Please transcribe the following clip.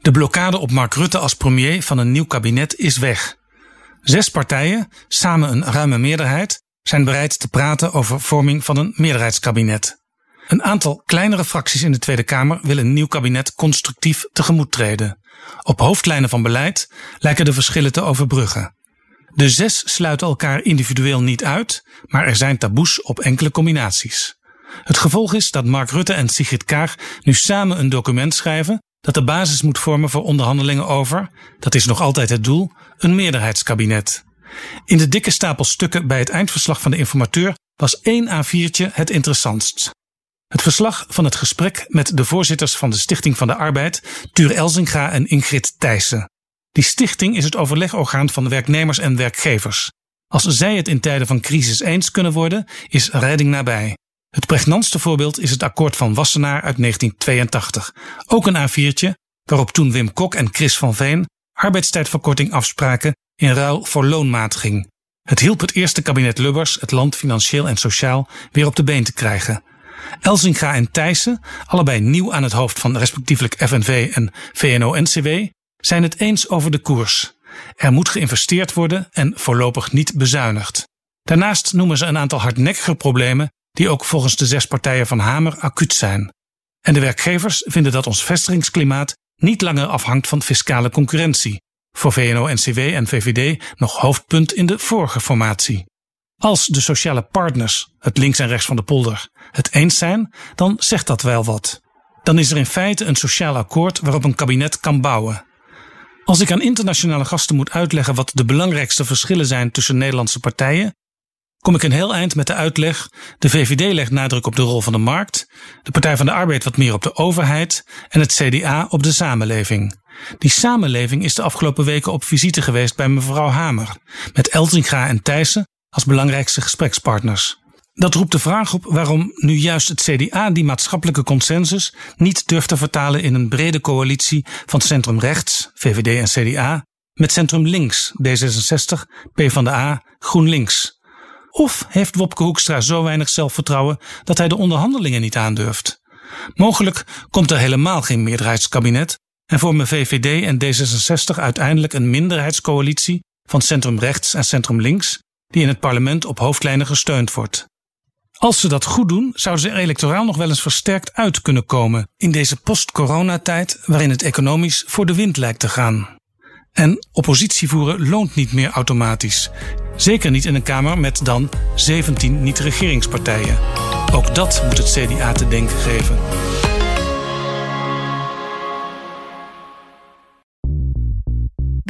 De blokkade op Mark Rutte als premier van een nieuw kabinet is weg. Zes partijen, samen een ruime meerderheid, zijn bereid te praten over vorming van een meerderheidskabinet. Een aantal kleinere fracties in de Tweede Kamer willen een nieuw kabinet constructief tegemoet treden. Op hoofdlijnen van beleid lijken de verschillen te overbruggen. De zes sluiten elkaar individueel niet uit, maar er zijn taboes op enkele combinaties. Het gevolg is dat Mark Rutte en Sigrid Kaag nu samen een document schrijven dat de basis moet vormen voor onderhandelingen over, dat is nog altijd het doel, een meerderheidskabinet. In de dikke stapel stukken bij het eindverslag van de informateur was één A4'tje het interessantst. Het verslag van het gesprek met de voorzitters van de Stichting van de Arbeid, Tuur Elzinga en Ingrid Thijssen. Die stichting is het overlegorgaan van werknemers en werkgevers. Als zij het in tijden van crisis eens kunnen worden, is redding nabij. Het pregnantste voorbeeld is het akkoord van Wassenaar uit 1982. Ook een A4'tje, waarop toen Wim Kok en Chris van Veen arbeidstijdverkorting afspraken in ruil voor loonmatiging. Het hielp het eerste kabinet Lubbers het land financieel en sociaal weer op de been te krijgen. Elzinga en Thijssen, allebei nieuw aan het hoofd van respectievelijk FNV en VNO-NCW, zijn het eens over de koers. Er moet geïnvesteerd worden en voorlopig niet bezuinigd. Daarnaast noemen ze een aantal hardnekkige problemen die ook volgens de zes partijen van Hamer acuut zijn. En de werkgevers vinden dat ons vestigingsklimaat niet langer afhangt van fiscale concurrentie. Voor VNO-NCW en VVD nog hoofdpunt in de vorige formatie. Als de sociale partners, het links en rechts van de polder, het eens zijn, dan zegt dat wel wat. Dan is er in feite een sociaal akkoord waarop een kabinet kan bouwen. Als ik aan internationale gasten moet uitleggen wat de belangrijkste verschillen zijn tussen Nederlandse partijen, kom ik een heel eind met de uitleg. De VVD legt nadruk op de rol van de markt, de Partij van de Arbeid wat meer op de overheid en het CDA op de samenleving. Die samenleving is de afgelopen weken op visite geweest bij mevrouw Hamer, met Elzinga en Thijssen als belangrijkste gesprekspartners. Dat roept de vraag op waarom nu juist het CDA die maatschappelijke consensus niet durft te vertalen in een brede coalitie van centrum rechts, VVD en CDA, met centrum links, D66, PvdA, GroenLinks. Of heeft Wopke Hoekstra zo weinig zelfvertrouwen dat hij de onderhandelingen niet aandurft? Mogelijk komt er helemaal geen meerderheidskabinet en vormen VVD en D66 uiteindelijk een minderheidscoalitie van centrum rechts en centrum links, die in het parlement op hoofdlijnen gesteund wordt. Als ze dat goed doen, zouden ze electoraal nog wel eens versterkt uit kunnen komen in deze post-coronatijd waarin het economisch voor de wind lijkt te gaan. En oppositie voeren loont niet meer automatisch. Zeker niet in een Kamer met dan 17 niet-regeringspartijen. Ook dat moet het CDA te denken geven.